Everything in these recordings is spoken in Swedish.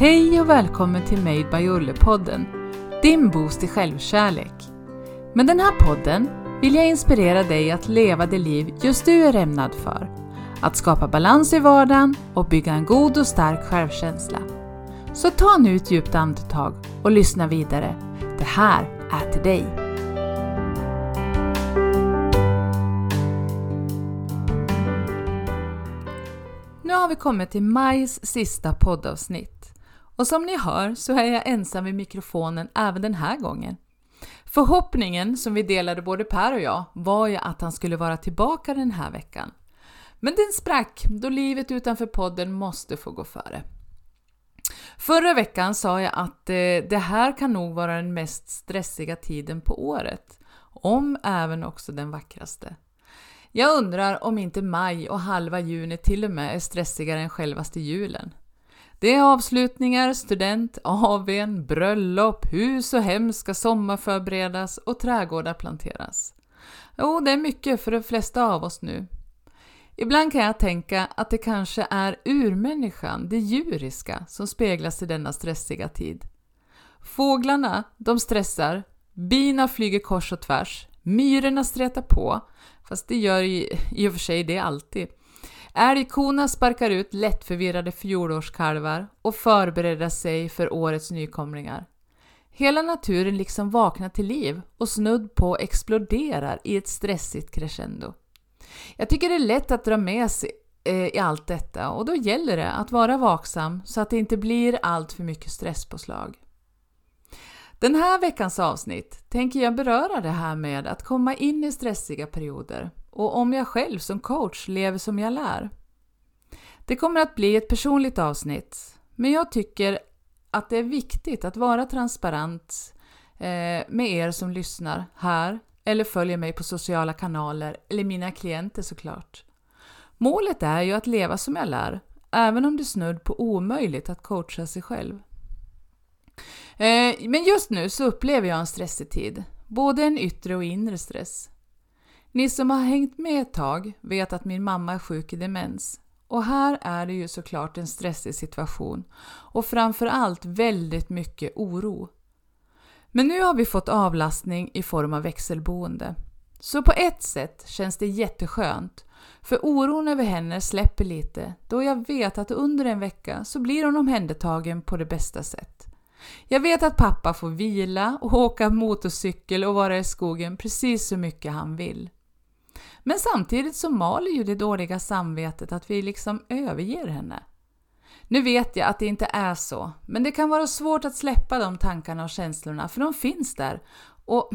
Hej och välkommen till Made by Olle-podden, din boost i självkärlek. Med den här podden vill jag inspirera dig att leva det liv just du är ämnad för. Att skapa balans i vardagen och bygga en god och stark självkänsla. Så ta nu ett djupt andetag och lyssna vidare. Det här är till dig. Nu har vi kommit till majs sista poddavsnitt. Och som ni hör så är jag ensam vid mikrofonen även den här gången. Förhoppningen som vi delade både Per och jag var ju att han skulle vara tillbaka den här veckan. Men den sprack då livet utanför podden måste få gå före. Förra veckan sa jag att eh, det här kan nog vara den mest stressiga tiden på året, om även också den vackraste. Jag undrar om inte maj och halva juni till och med är stressigare än självaste julen. Det är avslutningar, student, AWn, bröllop, hus och hem ska sommarförberedas och trädgårdar planteras. Jo, det är mycket för de flesta av oss nu. Ibland kan jag tänka att det kanske är urmänniskan, det djuriska, som speglas i denna stressiga tid. Fåglarna, de stressar, bina flyger kors och tvärs, myrorna stretar på, fast det gör i, i och för sig det alltid. Älgkorna sparkar ut lättförvirrade fjolårskalvar och förbereder sig för årets nykomlingar. Hela naturen liksom vaknar till liv och snudd på exploderar i ett stressigt crescendo. Jag tycker det är lätt att dra med sig eh, i allt detta och då gäller det att vara vaksam så att det inte blir allt för mycket stresspåslag. Den här veckans avsnitt tänker jag beröra det här med att komma in i stressiga perioder och om jag själv som coach lever som jag lär. Det kommer att bli ett personligt avsnitt, men jag tycker att det är viktigt att vara transparent eh, med er som lyssnar här eller följer mig på sociala kanaler eller mina klienter såklart. Målet är ju att leva som jag lär, även om det är snudd på omöjligt att coacha sig själv. Eh, men just nu så upplever jag en stressig tid, både en yttre och inre stress. Ni som har hängt med ett tag vet att min mamma är sjuk i demens. Och här är det ju såklart en stressig situation och framförallt väldigt mycket oro. Men nu har vi fått avlastning i form av växelboende. Så på ett sätt känns det jätteskönt, för oron över henne släpper lite då jag vet att under en vecka så blir hon omhändertagen på det bästa sätt. Jag vet att pappa får vila och åka motorcykel och vara i skogen precis så mycket han vill. Men samtidigt så maler ju det dåliga samvetet att vi liksom överger henne. Nu vet jag att det inte är så, men det kan vara svårt att släppa de tankarna och känslorna för de finns där och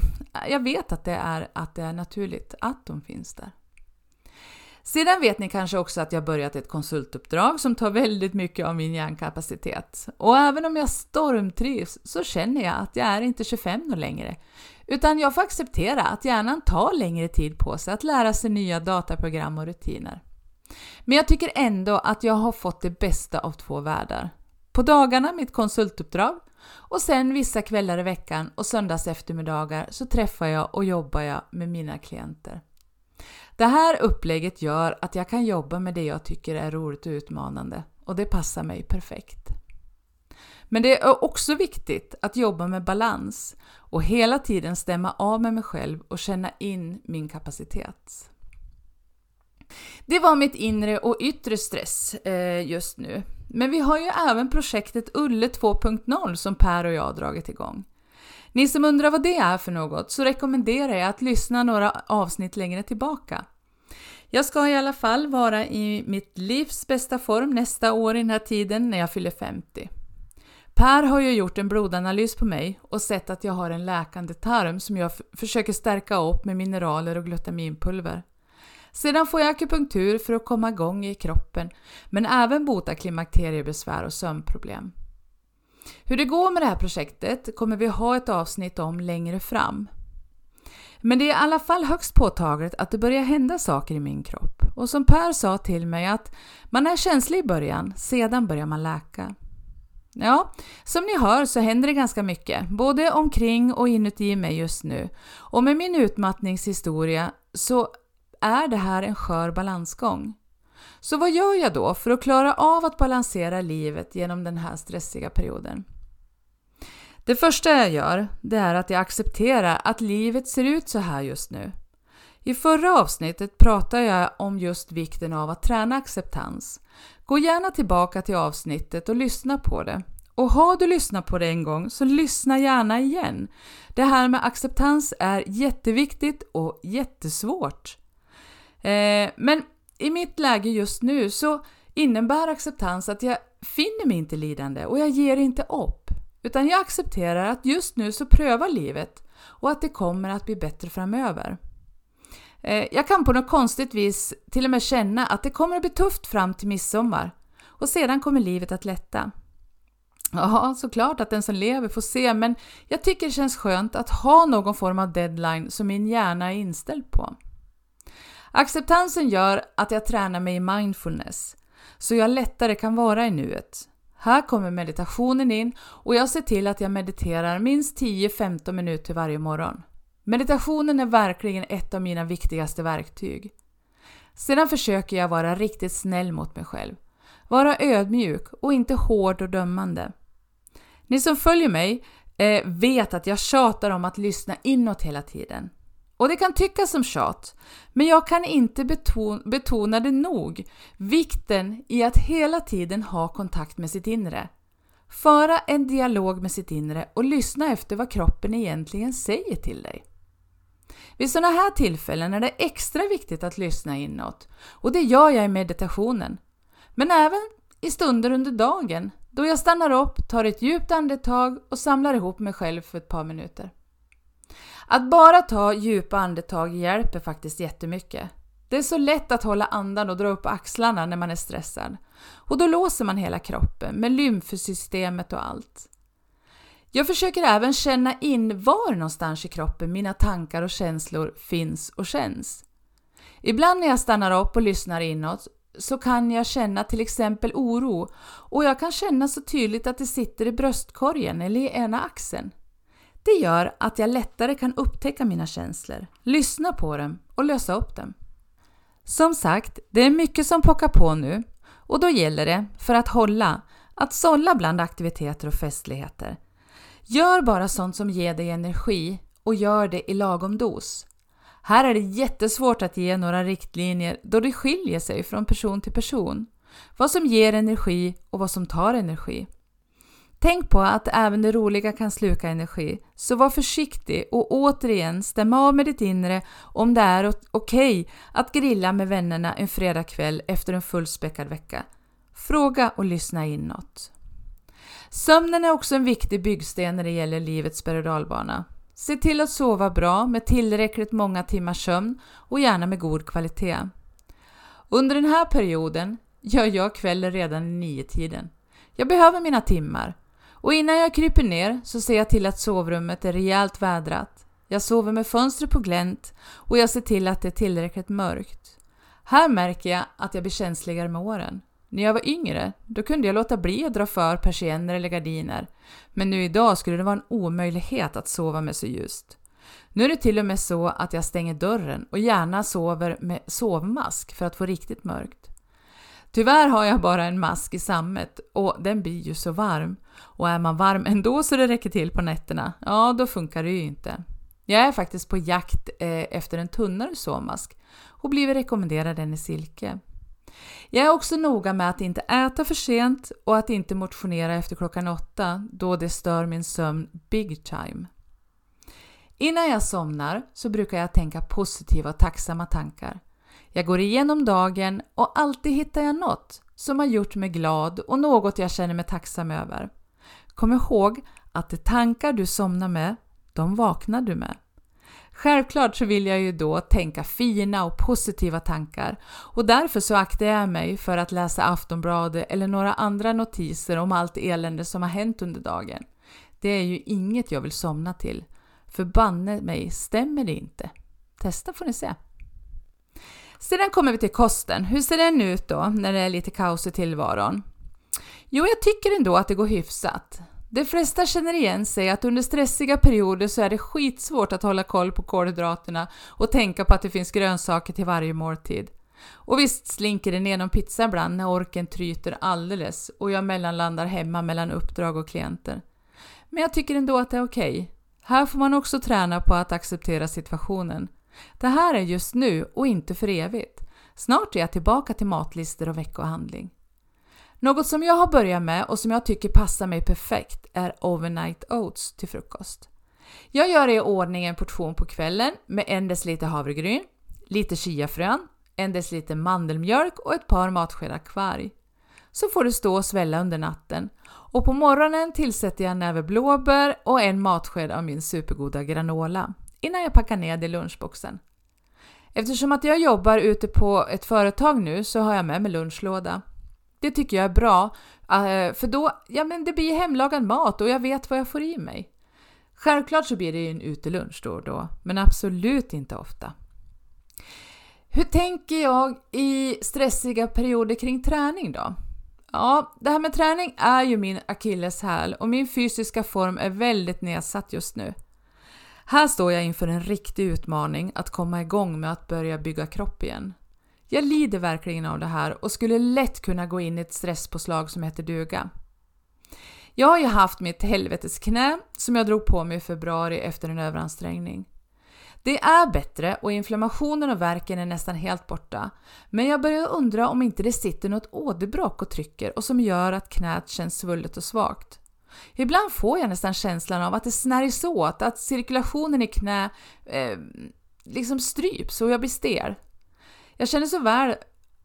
jag vet att det är, att det är naturligt att de finns där. Sedan vet ni kanske också att jag börjat ett konsultuppdrag som tar väldigt mycket av min hjärnkapacitet. Och även om jag stormtrivs så känner jag att jag är inte 25 år längre, utan jag får acceptera att hjärnan tar längre tid på sig att lära sig nya dataprogram och rutiner. Men jag tycker ändå att jag har fått det bästa av två världar. På dagarna mitt konsultuppdrag och sen vissa kvällar i veckan och söndags eftermiddagar så träffar jag och jobbar jag med mina klienter. Det här upplägget gör att jag kan jobba med det jag tycker är roligt och utmanande och det passar mig perfekt. Men det är också viktigt att jobba med balans och hela tiden stämma av med mig själv och känna in min kapacitet. Det var mitt inre och yttre stress eh, just nu. Men vi har ju även projektet Ulle 2.0 som Per och jag har dragit igång. Ni som undrar vad det är för något så rekommenderar jag att lyssna några avsnitt längre tillbaka. Jag ska i alla fall vara i mitt livs bästa form nästa år i den här tiden när jag fyller 50. Per har ju gjort en blodanalys på mig och sett att jag har en läkande tarm som jag försöker stärka upp med mineraler och glutaminpulver. Sedan får jag akupunktur för att komma igång i kroppen men även bota klimakteriebesvär och sömnproblem. Hur det går med det här projektet kommer vi ha ett avsnitt om längre fram. Men det är i alla fall högst påtagligt att det börjar hända saker i min kropp. Och som Per sa till mig att man är känslig i början, sedan börjar man läka. Ja, som ni hör så händer det ganska mycket, både omkring och inuti mig just nu. Och med min utmattningshistoria så är det här en skör balansgång. Så vad gör jag då för att klara av att balansera livet genom den här stressiga perioden? Det första jag gör, det är att jag accepterar att livet ser ut så här just nu. I förra avsnittet pratade jag om just vikten av att träna acceptans. Gå gärna tillbaka till avsnittet och lyssna på det. Och har du lyssnat på det en gång så lyssna gärna igen. Det här med acceptans är jätteviktigt och jättesvårt. Eh, men i mitt läge just nu så innebär acceptans att jag finner mig inte lidande och jag ger inte upp. Utan jag accepterar att just nu så prövar livet och att det kommer att bli bättre framöver. Eh, jag kan på något konstigt vis till och med känna att det kommer att bli tufft fram till midsommar och sedan kommer livet att lätta. Ja, såklart att den som lever får se, men jag tycker det känns skönt att ha någon form av deadline som min hjärna är inställd på. Acceptansen gör att jag tränar mig i mindfulness, så jag lättare kan vara i nuet. Här kommer meditationen in och jag ser till att jag mediterar minst 10-15 minuter varje morgon. Meditationen är verkligen ett av mina viktigaste verktyg. Sedan försöker jag vara riktigt snäll mot mig själv. Vara ödmjuk och inte hård och dömande. Ni som följer mig eh, vet att jag tjatar om att lyssna inåt hela tiden. Och det kan tyckas som tjat, men jag kan inte beton, betona det nog. Vikten i att hela tiden ha kontakt med sitt inre. Föra en dialog med sitt inre och lyssna efter vad kroppen egentligen säger till dig. Vid sådana här tillfällen är det extra viktigt att lyssna inåt och det gör jag i meditationen. Men även i stunder under dagen då jag stannar upp, tar ett djupt andetag och samlar ihop mig själv för ett par minuter. Att bara ta djupa andetag hjälper faktiskt jättemycket. Det är så lätt att hålla andan och dra upp axlarna när man är stressad. Och då låser man hela kroppen med lymfsystemet och allt. Jag försöker även känna in var någonstans i kroppen mina tankar och känslor finns och känns. Ibland när jag stannar upp och lyssnar inåt så kan jag känna till exempel oro och jag kan känna så tydligt att det sitter i bröstkorgen eller i ena axeln. Det gör att jag lättare kan upptäcka mina känslor, lyssna på dem och lösa upp dem. Som sagt, det är mycket som pockar på nu och då gäller det, för att hålla, att sålla bland aktiviteter och festligheter. Gör bara sånt som ger dig energi och gör det i lagom dos. Här är det jättesvårt att ge några riktlinjer då det skiljer sig från person till person. Vad som ger energi och vad som tar energi. Tänk på att även det roliga kan sluka energi, så var försiktig och återigen stäm av med ditt inre om det är okej okay att grilla med vännerna en fredagkväll efter en fullspäckad vecka. Fråga och lyssna inåt. Sömnen är också en viktig byggsten när det gäller livets berg och Se till att sova bra med tillräckligt många timmars sömn och gärna med god kvalitet. Under den här perioden gör jag kvällen redan i nio-tiden. Jag behöver mina timmar och innan jag kryper ner så ser jag till att sovrummet är rejält vädrat. Jag sover med fönstret på glänt och jag ser till att det är tillräckligt mörkt. Här märker jag att jag blir känsligare med åren. När jag var yngre, då kunde jag låta bli att dra för persienner eller gardiner. Men nu idag skulle det vara en omöjlighet att sova med så ljust. Nu är det till och med så att jag stänger dörren och gärna sover med sovmask för att få riktigt mörkt. Tyvärr har jag bara en mask i sammet och den blir ju så varm. Och är man varm ändå så det räcker till på nätterna, ja då funkar det ju inte. Jag är faktiskt på jakt eh, efter en tunnare sovmask och blivit rekommenderad den i silke. Jag är också noga med att inte äta för sent och att inte motionera efter klockan åtta då det stör min sömn big time. Innan jag somnar så brukar jag tänka positiva och tacksamma tankar. Jag går igenom dagen och alltid hittar jag något som har gjort mig glad och något jag känner mig tacksam över. Kom ihåg att de tankar du somnar med, de vaknar du med. Självklart så vill jag ju då tänka fina och positiva tankar och därför så aktar jag mig för att läsa Aftonbladet eller några andra notiser om allt elände som har hänt under dagen. Det är ju inget jag vill somna till. För banne mig stämmer det inte. Testa får ni se. Sedan kommer vi till kosten. Hur ser den ut då när det är lite kaos i tillvaron? Jo, jag tycker ändå att det går hyfsat. De flesta känner igen sig att under stressiga perioder så är det skitsvårt att hålla koll på kolhydraterna och tänka på att det finns grönsaker till varje måltid. Och visst slinker det ner någon pizza ibland när orken tryter alldeles och jag mellanlandar hemma mellan uppdrag och klienter. Men jag tycker ändå att det är okej. Okay. Här får man också träna på att acceptera situationen. Det här är just nu och inte för evigt. Snart är jag tillbaka till matlistor och veckohandling. Något som jag har börjat med och som jag tycker passar mig perfekt är overnight oats till frukost. Jag gör det i ordning en portion på kvällen med en deciliter havregryn, lite chiafrön, en deciliter mandelmjölk och ett par matskedar kvarg. Så får det stå och svälla under natten och på morgonen tillsätter jag en näve blåbär och en matsked av min supergoda granola innan jag packar ner det i lunchboxen. Eftersom att jag jobbar ute på ett företag nu så har jag med mig lunchlåda. Det tycker jag är bra, eh, för då ja, men det blir hemlagad mat och jag vet vad jag får i mig. Självklart så blir det en utelunch då och då, men absolut inte ofta. Hur tänker jag i stressiga perioder kring träning då? Ja, det här med träning är ju min akilleshäl och min fysiska form är väldigt nedsatt just nu. Här står jag inför en riktig utmaning att komma igång med att börja bygga kropp igen. Jag lider verkligen av det här och skulle lätt kunna gå in i ett stresspåslag som heter duga. Jag har ju haft mitt helvetesknä som jag drog på mig i februari efter en överansträngning. Det är bättre och inflammationen och värken är nästan helt borta. Men jag börjar undra om inte det sitter något åderbråck och trycker och som gör att knät känns svullet och svagt. Ibland får jag nästan känslan av att det snärjs åt, att cirkulationen i knä eh, liksom stryps och jag blir stel. Jag känner så väl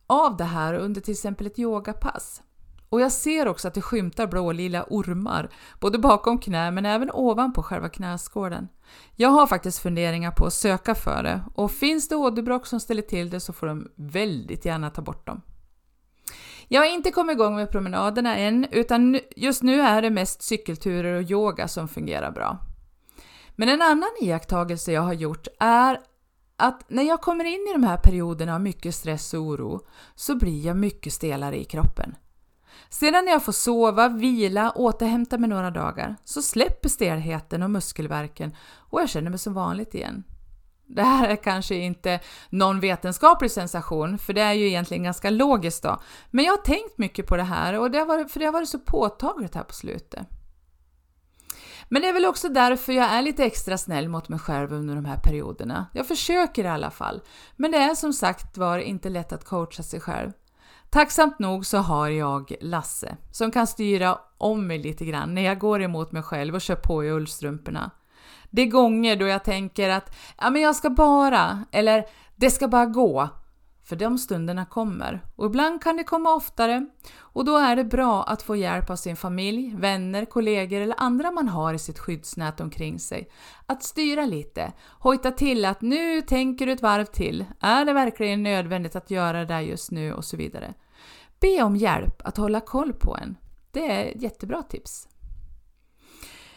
av det här under till exempel ett yogapass. Och jag ser också att det skymtar blålila ormar, både bakom knä men även ovanpå själva knäskålen. Jag har faktiskt funderingar på att söka för det och finns det åderbråck som ställer till det så får de väldigt gärna ta bort dem. Jag har inte kommit igång med promenaderna än, utan just nu är det mest cykelturer och yoga som fungerar bra. Men en annan iakttagelse jag har gjort är att när jag kommer in i de här perioderna av mycket stress och oro så blir jag mycket stelare i kroppen. Sedan när jag får sova, vila, återhämta mig några dagar så släpper stelheten och muskelvärken och jag känner mig som vanligt igen. Det här är kanske inte någon vetenskaplig sensation, för det är ju egentligen ganska logiskt då. Men jag har tänkt mycket på det här, och det har varit, för det har varit så påtagligt här på slutet. Men det är väl också därför jag är lite extra snäll mot mig själv under de här perioderna. Jag försöker i alla fall. Men det är som sagt var inte lätt att coacha sig själv. Tacksamt nog så har jag Lasse som kan styra om mig lite grann när jag går emot mig själv och kör på i ullstrumporna. Det är gånger då jag tänker att ja, men jag ska bara, eller det ska bara gå. För de stunderna kommer och ibland kan det komma oftare och då är det bra att få hjälp av sin familj, vänner, kollegor eller andra man har i sitt skyddsnät omkring sig. Att styra lite, hojta till att nu tänker du ett varv till. Är det verkligen nödvändigt att göra det där just nu och så vidare. Be om hjälp att hålla koll på en. Det är ett jättebra tips.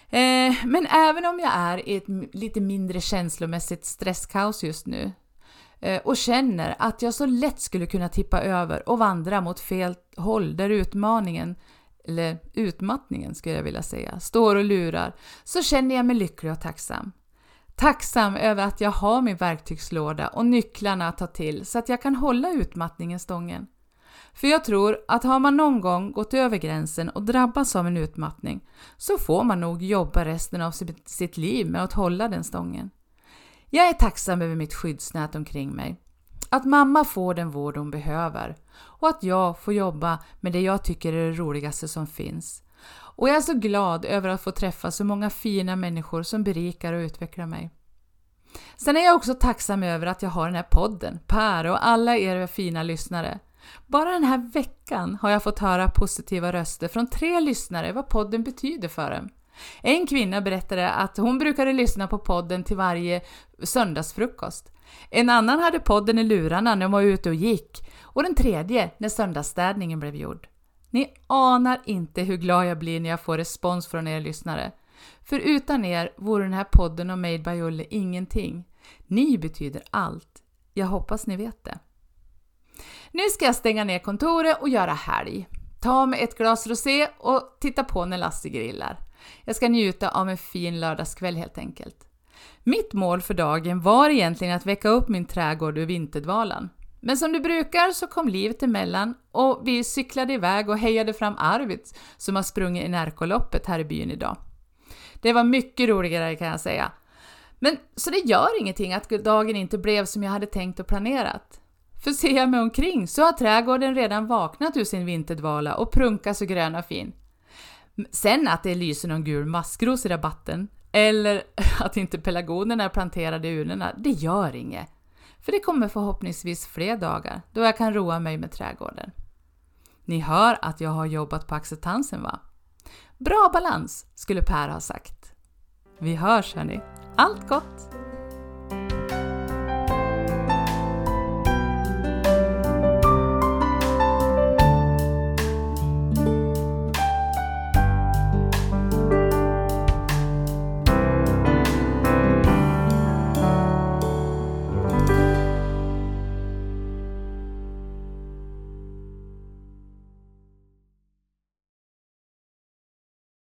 Eh, men även om jag är i ett lite mindre känslomässigt stresskaos just nu Eh, och känner att jag så lätt skulle kunna tippa över och vandra mot fel håll där utmaningen, eller utmattningen skulle jag vilja säga, står och lurar, så känner jag mig lycklig och tacksam. Tacksam över att jag har min verktygslåda och nycklarna att ta till så att jag kan hålla utmattningen stången. För jag tror att har man någon gång gått över gränsen och drabbats av en utmattning så får man nog jobba resten av sitt liv med att hålla den stången. Jag är tacksam över mitt skyddsnät omkring mig. Att mamma får den vård hon behöver och att jag får jobba med det jag tycker är det roligaste som finns. Och jag är så glad över att få träffa så många fina människor som berikar och utvecklar mig. Sen är jag också tacksam över att jag har den här podden, Per och alla er fina lyssnare. Bara den här veckan har jag fått höra positiva röster från tre lyssnare vad podden betyder för dem. En kvinna berättade att hon brukade lyssna på podden till varje söndagsfrukost. En annan hade podden i lurarna när hon var ute och gick och den tredje när söndagsstädningen blev gjord. Ni anar inte hur glad jag blir när jag får respons från er lyssnare. För utan er vore den här podden och Made by Ulle ingenting. Ni betyder allt. Jag hoppas ni vet det. Nu ska jag stänga ner kontoret och göra helg. Ta mig ett glas rosé och titta på när Lasse grillar. Jag ska njuta av en fin lördagskväll helt enkelt. Mitt mål för dagen var egentligen att väcka upp min trädgård ur vinterdvalan. Men som det brukar så kom livet emellan och vi cyklade iväg och hejade fram Arvid som har sprungit i Närkoloppet här i byn idag. Det var mycket roligare kan jag säga. Men så det gör ingenting att dagen inte blev som jag hade tänkt och planerat. För ser jag mig omkring så har trädgården redan vaknat ur sin vinterdvala och prunkar så grön och fin. Sen att det lyser någon gul maskros i rabatten eller att inte pelargonerna är planterade i urnorna, det gör inget. För det kommer förhoppningsvis fler dagar då jag kan roa mig med trädgården. Ni hör att jag har jobbat på acceptansen va? Bra balans, skulle Per ha sagt. Vi hörs hörni. Allt gott!